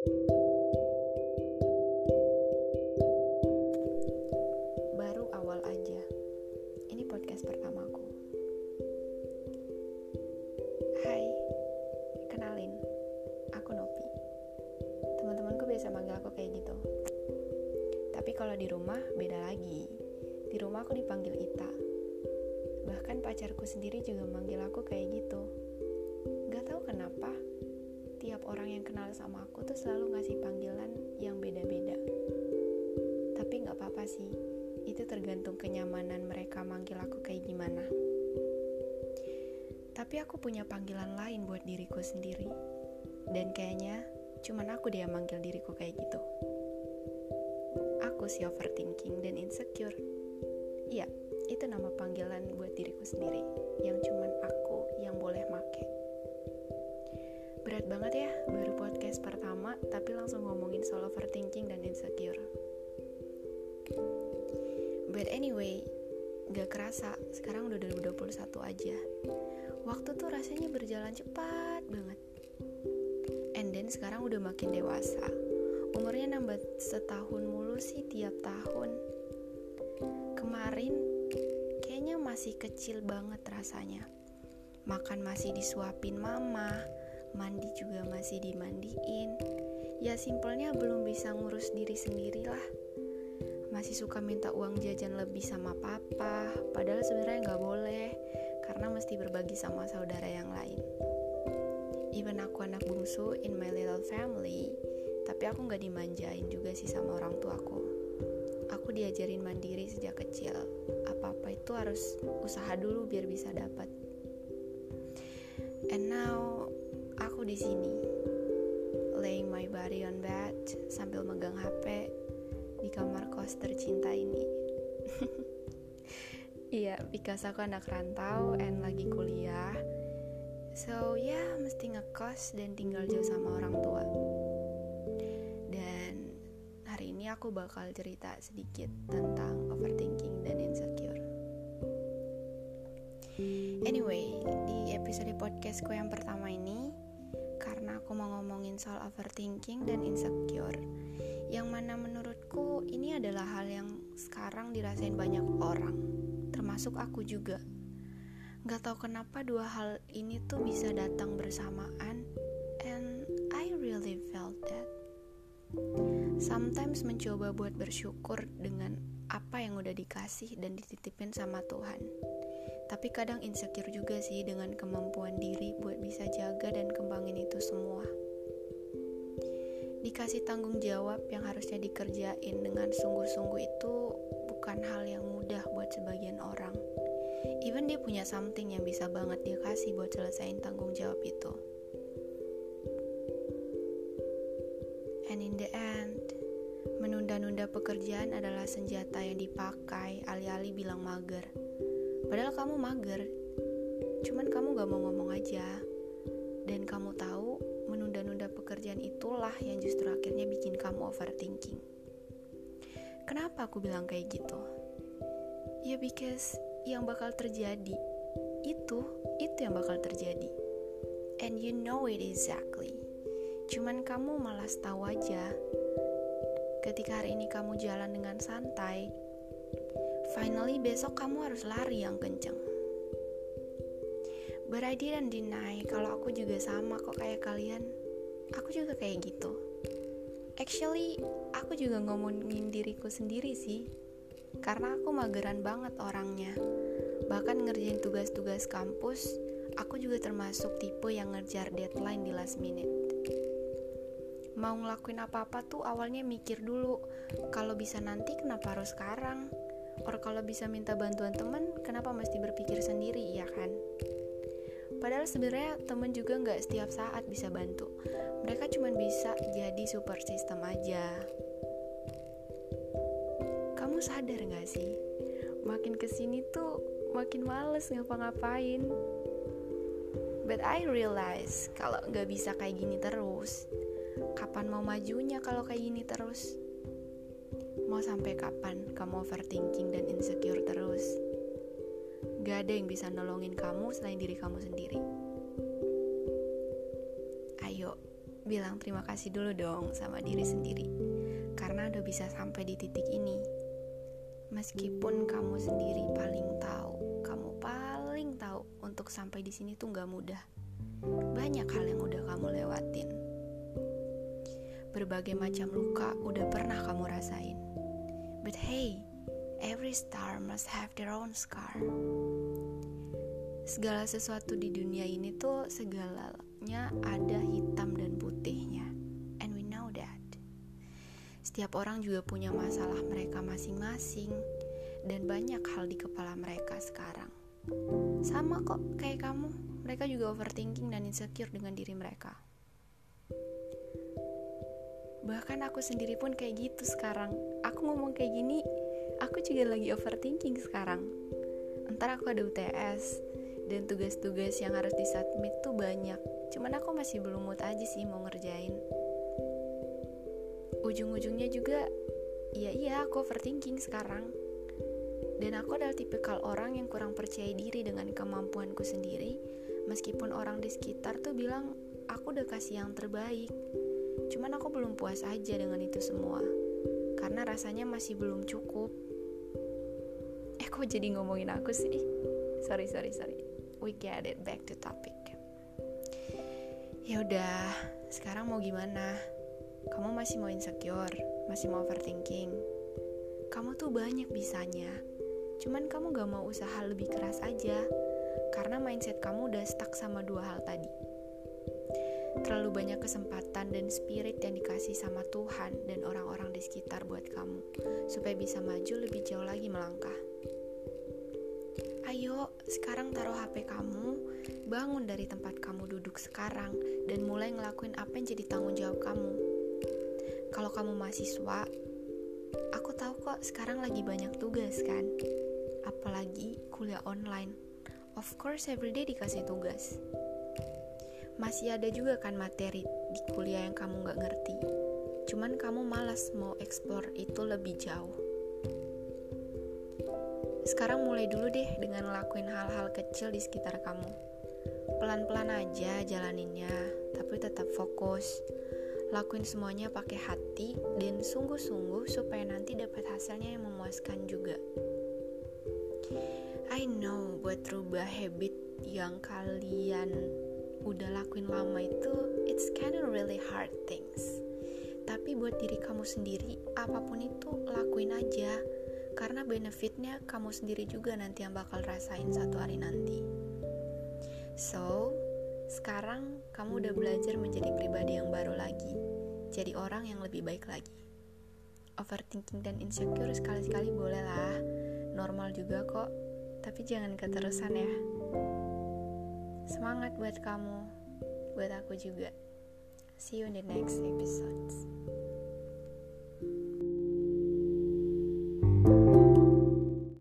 Baru awal aja. Ini podcast pertamaku. Hai, kenalin. Aku Nopi. Teman-temanku biasa manggil aku kayak gitu. Tapi kalau di rumah beda lagi. Di rumah aku dipanggil Ita. Bahkan pacarku sendiri juga manggil aku kayak gitu. Yang kenal sama aku tuh selalu ngasih panggilan yang beda-beda. Tapi nggak apa-apa sih, itu tergantung kenyamanan mereka manggil aku kayak gimana. Tapi aku punya panggilan lain buat diriku sendiri. Dan kayaknya cuman aku dia manggil diriku kayak gitu. Aku si overthinking dan insecure. Iya, itu nama panggilan buat diriku sendiri yang cuman aku yang boleh banget ya, baru podcast pertama tapi langsung ngomongin soal overthinking dan insecure. But anyway, gak kerasa, sekarang udah 2021 aja. Waktu tuh rasanya berjalan cepat banget. And then sekarang udah makin dewasa. Umurnya nambah setahun mulu sih tiap tahun. Kemarin kayaknya masih kecil banget rasanya. Makan masih disuapin mama, mandi juga masih dimandiin. Ya simpelnya belum bisa ngurus diri sendiri lah. Masih suka minta uang jajan lebih sama papa, padahal sebenarnya nggak boleh karena mesti berbagi sama saudara yang lain. Even aku anak bungsu in my little family, tapi aku nggak dimanjain juga sih sama orang tuaku. Aku diajarin mandiri sejak kecil. Apa-apa itu harus usaha dulu biar bisa dapat. And now aku di sini laying my body on bed sambil megang HP di kamar kos tercinta ini. Iya, because aku anak rantau and lagi kuliah. So ya yeah, mesti ngekos dan tinggal jauh sama orang tua. Dan hari ini aku bakal cerita sedikit tentang overthinking dan insecure. Anyway, di episode podcastku yang pertama ini, soal overthinking dan insecure, yang mana menurutku ini adalah hal yang sekarang dirasain banyak orang, termasuk aku juga. Gak tau kenapa dua hal ini tuh bisa datang bersamaan, and I really felt that. Sometimes mencoba buat bersyukur dengan apa yang udah dikasih dan dititipin sama Tuhan. Tapi kadang insecure juga sih dengan kemampuan diri buat bisa jaga dan kembangin itu semua. Dikasih tanggung jawab yang harusnya dikerjain dengan sungguh-sungguh itu bukan hal yang mudah buat sebagian orang. Even dia punya something yang bisa banget dia kasih buat selesain tanggung jawab itu. And in the end, menunda-nunda pekerjaan adalah senjata yang dipakai alih-alih bilang mager. Padahal kamu mager, cuman kamu gak mau ngomong aja. Dan kamu tahu, pekerjaan itulah yang justru akhirnya bikin kamu overthinking. Kenapa aku bilang kayak gitu? Ya because yang bakal terjadi itu, itu yang bakal terjadi. And you know it exactly. Cuman kamu malas tahu aja. Ketika hari ini kamu jalan dengan santai, Finally besok kamu harus lari yang kenceng. But I didn't deny kalau aku juga sama kok kayak kalian. Aku juga kayak gitu. Actually, aku juga ngomongin diriku sendiri sih. Karena aku mageran banget orangnya. Bahkan ngerjain tugas-tugas kampus, aku juga termasuk tipe yang ngejar deadline di last minute. Mau ngelakuin apa-apa tuh awalnya mikir dulu, kalau bisa nanti kenapa harus sekarang? Or kalau bisa minta bantuan temen, kenapa mesti berpikir sendiri, ya kan? Padahal sebenarnya temen juga nggak setiap saat bisa bantu. Mereka cuma bisa jadi support system aja. Kamu sadar nggak sih? Makin ke sini tuh makin males ngapa-ngapain. But I realize kalau nggak bisa kayak gini terus, kapan mau majunya kalau kayak gini terus? Mau sampai kapan kamu overthinking dan insecure terus? Gak ada yang bisa nolongin kamu selain diri kamu sendiri. Ayo, bilang terima kasih dulu dong sama diri sendiri karena udah bisa sampai di titik ini. Meskipun kamu sendiri paling tahu, kamu paling tahu untuk sampai di sini tuh gak mudah. Banyak hal yang udah kamu lewatin. Berbagai macam luka udah pernah kamu rasain. But hey, every star must have their own scar segala sesuatu di dunia ini tuh segalanya ada hitam dan putihnya. And we know that. Setiap orang juga punya masalah mereka masing-masing dan banyak hal di kepala mereka sekarang. Sama kok kayak kamu, mereka juga overthinking dan insecure dengan diri mereka. Bahkan aku sendiri pun kayak gitu sekarang. Aku ngomong kayak gini, aku juga lagi overthinking sekarang. Ntar aku ada UTS, dan tugas-tugas yang harus disubmit tuh banyak. Cuman aku masih belum mood aja sih mau ngerjain. Ujung-ujungnya juga iya iya aku overthinking sekarang. Dan aku adalah tipikal orang yang kurang percaya diri dengan kemampuanku sendiri. Meskipun orang di sekitar tuh bilang aku udah kasih yang terbaik. Cuman aku belum puas aja dengan itu semua. Karena rasanya masih belum cukup. Eh kok jadi ngomongin aku sih? Sorry sorry sorry we get it back to topic. Ya udah sekarang mau gimana? Kamu masih mau insecure masih mau overthinking? Kamu tuh banyak bisanya. Cuman kamu gak mau usaha lebih keras aja karena mindset kamu udah stuck sama dua hal tadi. Terlalu banyak kesempatan dan spirit yang dikasih sama Tuhan dan orang-orang di sekitar buat kamu supaya bisa maju lebih jauh lagi melangkah Ayo, sekarang taruh HP kamu, bangun dari tempat kamu duduk sekarang, dan mulai ngelakuin apa yang jadi tanggung jawab kamu. Kalau kamu mahasiswa, aku tahu kok sekarang lagi banyak tugas kan? Apalagi kuliah online. Of course, everyday dikasih tugas. Masih ada juga kan materi di kuliah yang kamu gak ngerti. Cuman kamu malas mau explore itu lebih jauh sekarang mulai dulu deh dengan ngelakuin hal-hal kecil di sekitar kamu. Pelan-pelan aja jalaninnya, tapi tetap fokus. Lakuin semuanya pakai hati dan sungguh-sungguh supaya nanti dapat hasilnya yang memuaskan juga. I know buat rubah habit yang kalian udah lakuin lama itu it's kinda really hard things. Tapi buat diri kamu sendiri, apa pun itu lakuin aja karena benefitnya kamu sendiri juga nanti yang bakal rasain satu hari nanti. So, sekarang kamu udah belajar menjadi pribadi yang baru lagi, jadi orang yang lebih baik lagi. Overthinking dan insecure sekali-sekali boleh lah, normal juga kok, tapi jangan keterusan ya. Semangat buat kamu, buat aku juga. See you in the next episodes.